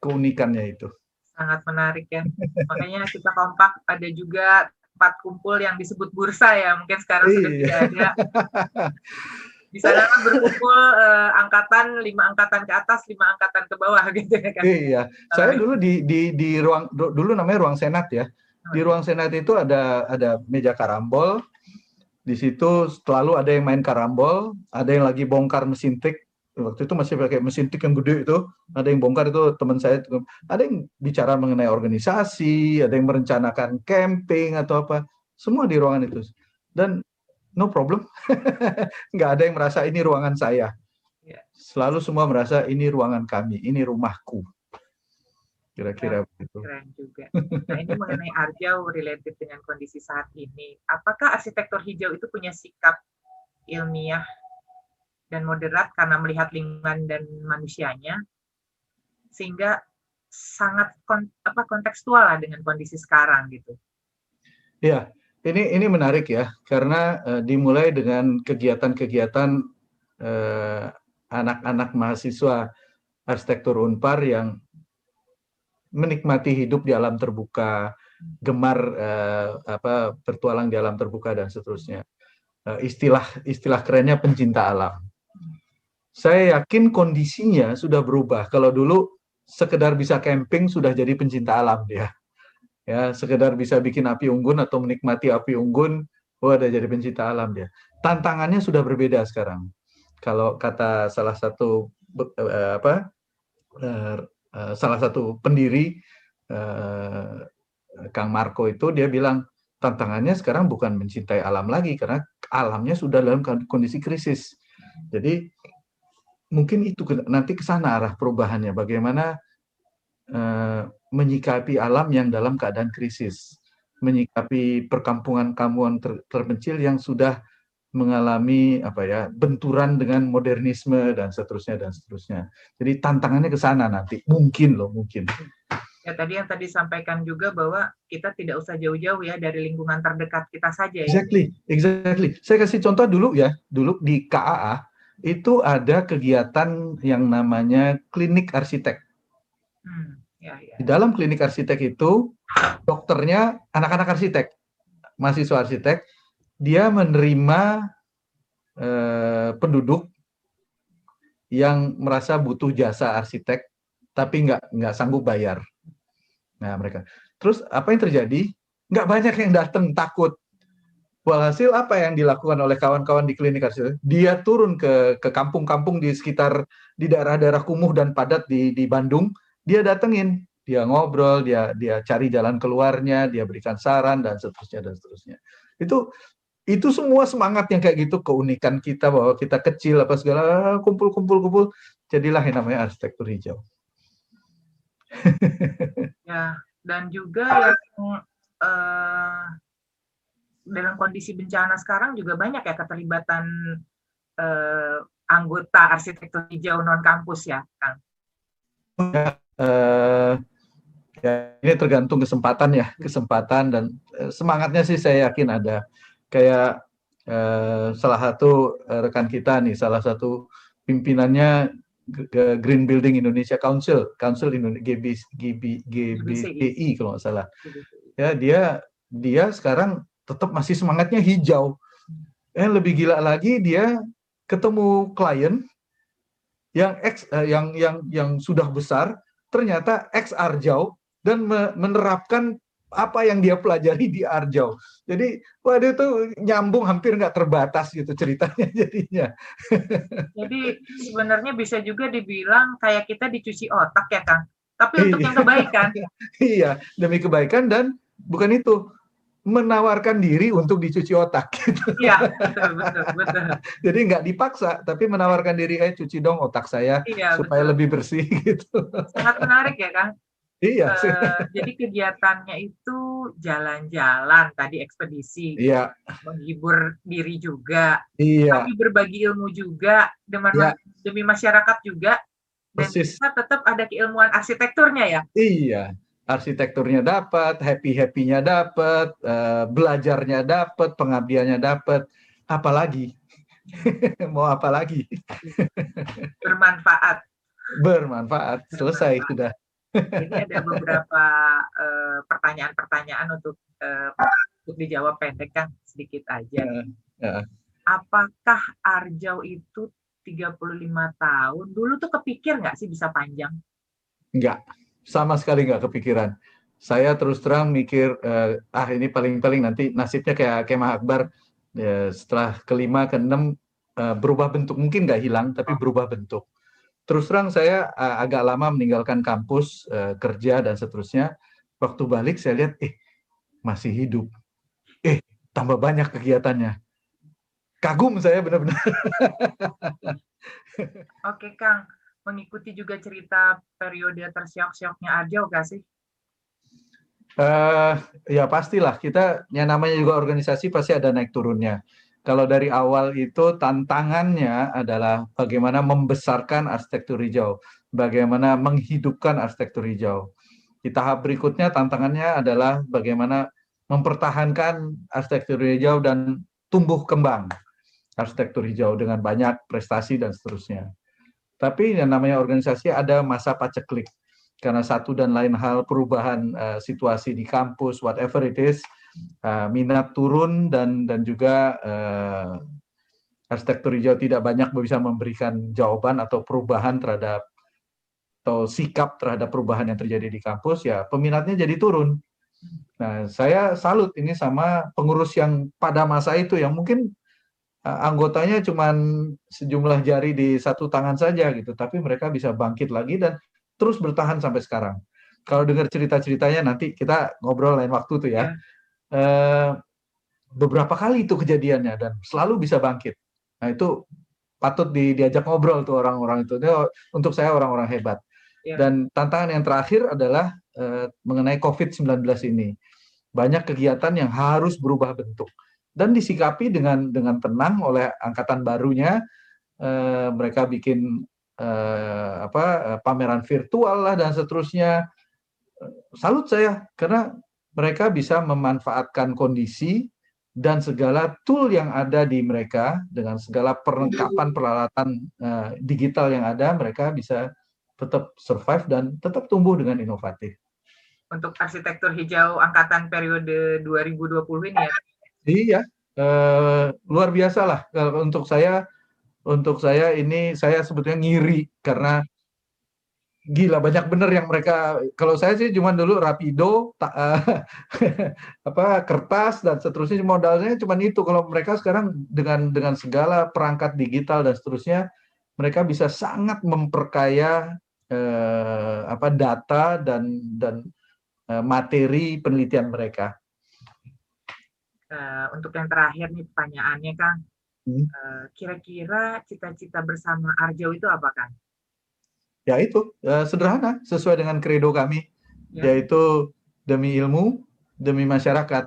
keunikannya itu. Sangat menarik ya. Makanya kita kompak ada juga tempat kumpul yang disebut bursa ya mungkin sekarang sudah iya. tidak ada di sana kan berkumpul uh, angkatan lima angkatan ke atas lima angkatan ke bawah gitu ya kan iya saya dulu di di di ruang dulu namanya ruang senat ya oh, di iya. ruang senat itu ada ada meja karambol di situ selalu ada yang main karambol ada yang lagi bongkar mesin tik waktu itu masih pakai mesin tik yang gede itu ada yang bongkar itu teman saya ada yang bicara mengenai organisasi ada yang merencanakan camping atau apa semua di ruangan itu dan no problem nggak ada yang merasa ini ruangan saya ya. selalu semua merasa ini ruangan kami ini rumahku kira-kira begitu. Keren juga. Nah ini mengenai Arjau related dengan kondisi saat ini. Apakah arsitektur hijau itu punya sikap ilmiah dan moderat karena melihat lingkungan dan manusianya sehingga sangat kon, apa kontekstual lah dengan kondisi sekarang gitu. Ya, ini ini menarik ya karena uh, dimulai dengan kegiatan-kegiatan uh, anak-anak mahasiswa arsitektur Unpar yang menikmati hidup di alam terbuka, gemar uh, apa bertualang di alam terbuka dan seterusnya. Uh, istilah istilah kerennya pencinta alam saya yakin kondisinya sudah berubah. Kalau dulu sekedar bisa camping sudah jadi pencinta alam dia. Ya, sekedar bisa bikin api unggun atau menikmati api unggun, oh ada jadi pencinta alam dia. Tantangannya sudah berbeda sekarang. Kalau kata salah satu uh, apa uh, uh, salah satu pendiri Kang Marco itu dia bilang tantangannya sekarang bukan mencintai alam lagi karena alamnya sudah dalam kondisi krisis. Jadi mungkin itu nanti ke sana arah perubahannya bagaimana uh, menyikapi alam yang dalam keadaan krisis menyikapi perkampungan-kampungan ter terpencil yang sudah mengalami apa ya benturan dengan modernisme dan seterusnya dan seterusnya. Jadi tantangannya ke sana nanti mungkin loh mungkin. Ya tadi yang tadi sampaikan juga bahwa kita tidak usah jauh-jauh ya dari lingkungan terdekat kita saja. Ya. Exactly, exactly. Saya kasih contoh dulu ya. Dulu di KAA itu ada kegiatan yang namanya klinik arsitek. Hmm, ya, ya. Di dalam klinik arsitek itu dokternya anak-anak arsitek, mahasiswa arsitek, dia menerima eh, penduduk yang merasa butuh jasa arsitek tapi nggak nggak sanggup bayar. Nah mereka. Terus apa yang terjadi? Nggak banyak yang datang takut Walhasil apa yang dilakukan oleh kawan-kawan di klinik arsitek? Dia turun ke ke kampung-kampung di sekitar di daerah-daerah kumuh dan padat di di Bandung, dia datengin, dia ngobrol, dia dia cari jalan keluarnya, dia berikan saran dan seterusnya dan seterusnya. Itu itu semua semangat yang kayak gitu keunikan kita bahwa kita kecil apa segala kumpul-kumpul kumpul jadilah yang namanya arsitektur hijau. ya, dan juga yang uh, dalam kondisi bencana sekarang juga banyak ya keterlibatan eh, anggota arsitektur hijau non kampus ya, Kang. Ya, uh, ya, ini tergantung kesempatan ya, kesempatan dan uh, semangatnya sih saya yakin ada. Kayak uh, salah satu rekan kita nih, salah satu pimpinannya Green Building Indonesia Council, Council Indonesia GB, GB, GBI kalau nggak salah. Ya dia dia sekarang tetap masih semangatnya hijau. Eh lebih gila lagi dia ketemu klien yang ex eh, yang yang yang sudah besar ternyata ex Arjau dan me menerapkan apa yang dia pelajari di Arjau. Jadi, waduh itu nyambung hampir nggak terbatas gitu ceritanya jadinya. Jadi sebenarnya bisa juga dibilang kayak kita dicuci otak ya Kang. Tapi untuk yang kebaikan. iya, demi kebaikan dan bukan itu menawarkan diri untuk dicuci otak. Gitu. Iya, betul, betul, betul. Jadi nggak dipaksa, tapi menawarkan diri, eh cuci dong otak saya iya, supaya betul. lebih bersih gitu. Sangat menarik ya, Kang. Iya. Uh, jadi kegiatannya itu jalan-jalan, tadi ekspedisi, iya. menghibur diri juga, iya. tapi berbagi ilmu juga demi, iya. demi masyarakat juga, dan Persis. kita tetap ada keilmuan arsitekturnya ya. Iya arsitekturnya dapat, happy-happy-nya dapat, uh, belajarnya dapat, pengabdiannya dapat, apalagi mau apa lagi? Bermanfaat. Bermanfaat. Selesai Bermanfaat. sudah. Ini ada beberapa uh, pertanyaan-pertanyaan untuk uh, untuk dijawab pendek kan sedikit aja. Uh, uh. Apakah Arjau itu 35 tahun? Dulu tuh kepikir nggak sih bisa panjang? Enggak sama sekali nggak kepikiran. Saya terus terang mikir, uh, ah ini paling-paling nanti nasibnya kayak Kemah Akbar ya, setelah kelima, keenam uh, berubah bentuk, mungkin nggak hilang tapi berubah bentuk. Terus terang saya uh, agak lama meninggalkan kampus, uh, kerja dan seterusnya. Waktu balik saya lihat, eh masih hidup, eh tambah banyak kegiatannya. Kagum saya benar-benar. Oke Kang, mengikuti juga cerita periode tersiok-sioknya Arjau gak sih? Uh, ya pastilah kita yang namanya juga organisasi pasti ada naik turunnya. Kalau dari awal itu tantangannya adalah bagaimana membesarkan arsitektur hijau, bagaimana menghidupkan arsitektur hijau. Di tahap berikutnya tantangannya adalah bagaimana mempertahankan arsitektur hijau dan tumbuh kembang arsitektur hijau dengan banyak prestasi dan seterusnya. Tapi yang namanya organisasi ada masa paceklik karena satu dan lain hal perubahan uh, situasi di kampus, whatever it is, uh, minat turun dan dan juga uh, arsitektur hijau tidak banyak bisa memberikan jawaban atau perubahan terhadap atau sikap terhadap perubahan yang terjadi di kampus, ya peminatnya jadi turun. Nah, saya salut ini sama pengurus yang pada masa itu yang mungkin anggotanya cuma sejumlah jari di satu tangan saja gitu, tapi mereka bisa bangkit lagi dan terus bertahan sampai sekarang. Kalau dengar cerita-ceritanya nanti kita ngobrol lain waktu tuh ya. Uh, beberapa kali itu kejadiannya dan selalu bisa bangkit. Nah itu patut di, diajak ngobrol tuh orang-orang itu. Ini untuk saya orang-orang hebat. Ya. Dan tantangan yang terakhir adalah uh, mengenai COVID-19 ini. Banyak kegiatan yang harus berubah bentuk dan disikapi dengan dengan tenang oleh angkatan barunya. Uh, mereka bikin uh, apa pameran virtual lah dan seterusnya. Salut saya karena mereka bisa memanfaatkan kondisi dan segala tool yang ada di mereka dengan segala perlengkapan peralatan uh, digital yang ada mereka bisa tetap survive dan tetap tumbuh dengan inovatif. Untuk arsitektur hijau angkatan periode 2020 ini ya? Iya, eh, luar biasa lah. Untuk saya, untuk saya ini saya sebetulnya ngiri karena gila banyak bener yang mereka kalau saya sih cuma dulu rapido ta, uh, apa kertas dan seterusnya modalnya cuma itu kalau mereka sekarang dengan dengan segala perangkat digital dan seterusnya mereka bisa sangat memperkaya eh, apa data dan dan materi penelitian mereka. Uh, untuk yang terakhir nih pertanyaannya Kang, hmm. uh, kira-kira cita-cita bersama Arjo itu apa Kang? Ya itu uh, sederhana sesuai dengan kredo kami, ya. yaitu demi ilmu, demi masyarakat.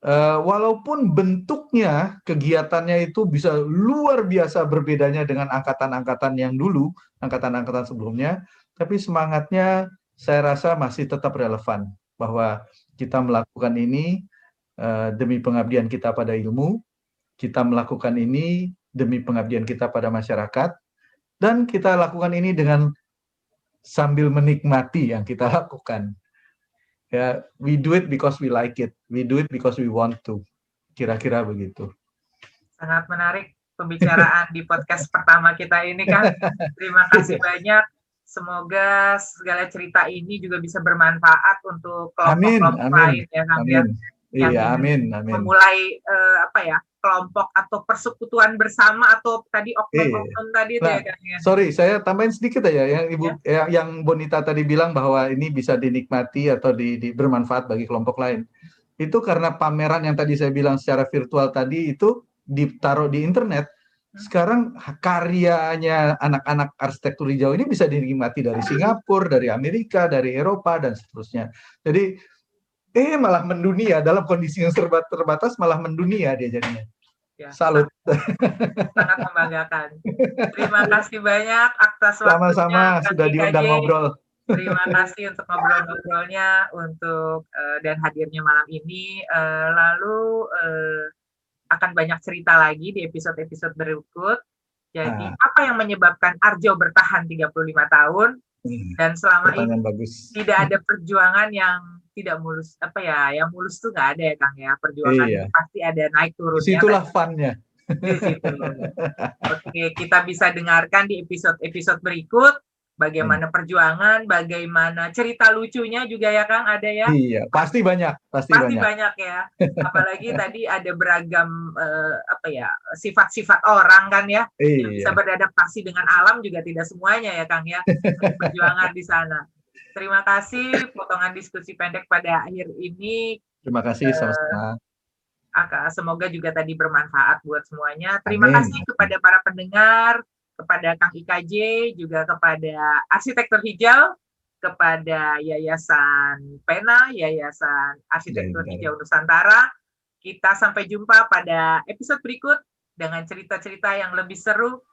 Uh, walaupun bentuknya kegiatannya itu bisa luar biasa berbedanya dengan angkatan-angkatan yang dulu, angkatan-angkatan sebelumnya, tapi semangatnya saya rasa masih tetap relevan bahwa kita melakukan ini uh, demi pengabdian kita pada ilmu, kita melakukan ini demi pengabdian kita pada masyarakat, dan kita lakukan ini dengan sambil menikmati yang kita lakukan. Ya, we do it because we like it. We do it because we want to. Kira-kira begitu. Sangat menarik pembicaraan di podcast pertama kita ini kan. Terima kasih banyak. Semoga segala cerita ini juga bisa bermanfaat untuk kelompok-kelompok lain ya Kang ya. Iya, amin, amin. Memulai uh, apa ya? kelompok atau persekutuan bersama atau tadi oknum-oknum iya. tadi nah, ya, ya. Sorry, saya tambahin sedikit aja yang Ibu ya. yang Bonita tadi bilang bahwa ini bisa dinikmati atau di, di bermanfaat bagi kelompok lain. Itu karena pameran yang tadi saya bilang secara virtual tadi itu ditaruh di internet sekarang karyanya anak-anak arsitektur hijau ini bisa dinikmati dari Singapura, dari Amerika, dari Eropa dan seterusnya. Jadi eh malah mendunia dalam kondisi yang serba terbatas malah mendunia dia jadinya. Ya, Salut. Sangat membanggakan. Terima kasih banyak atas waktunya. Sama-sama sudah diundang ngobrol. Terima kasih untuk ngobrol-ngobrolnya, untuk uh, dan hadirnya malam ini. Uh, lalu uh, akan banyak cerita lagi di episode-episode berikut. Jadi nah. apa yang menyebabkan Arjo bertahan 35 tahun hmm. dan selama ini bagus. tidak ada perjuangan yang tidak mulus apa ya yang mulus tuh nggak ada ya Kang ya perjuangan iya. pasti ada naik turun situlah funnya Oke kita bisa dengarkan di episode-episode berikut bagaimana hmm. perjuangan, bagaimana cerita lucunya juga ya Kang ada ya? Iya, pasti banyak, pasti, pasti banyak. banyak ya. Apalagi tadi ada beragam uh, apa ya sifat-sifat orang kan ya, iya. bisa beradaptasi dengan alam juga tidak semuanya ya Kang ya. Perjuangan di sana. Terima kasih potongan diskusi pendek pada akhir ini. Terima kasih uh, sama-sama. Semoga juga tadi bermanfaat buat semuanya. Terima Amin. kasih kepada para pendengar kepada Kang IKJ, juga kepada Arsitektur Hijau, kepada Yayasan Pena, Yayasan Arsitektur ya, Hijau Nusantara. Kita sampai jumpa pada episode berikut dengan cerita-cerita yang lebih seru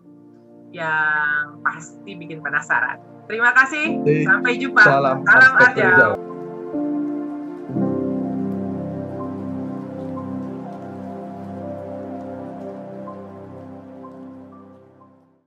yang pasti bikin penasaran. Terima kasih. Sampai jumpa. Salam, Salam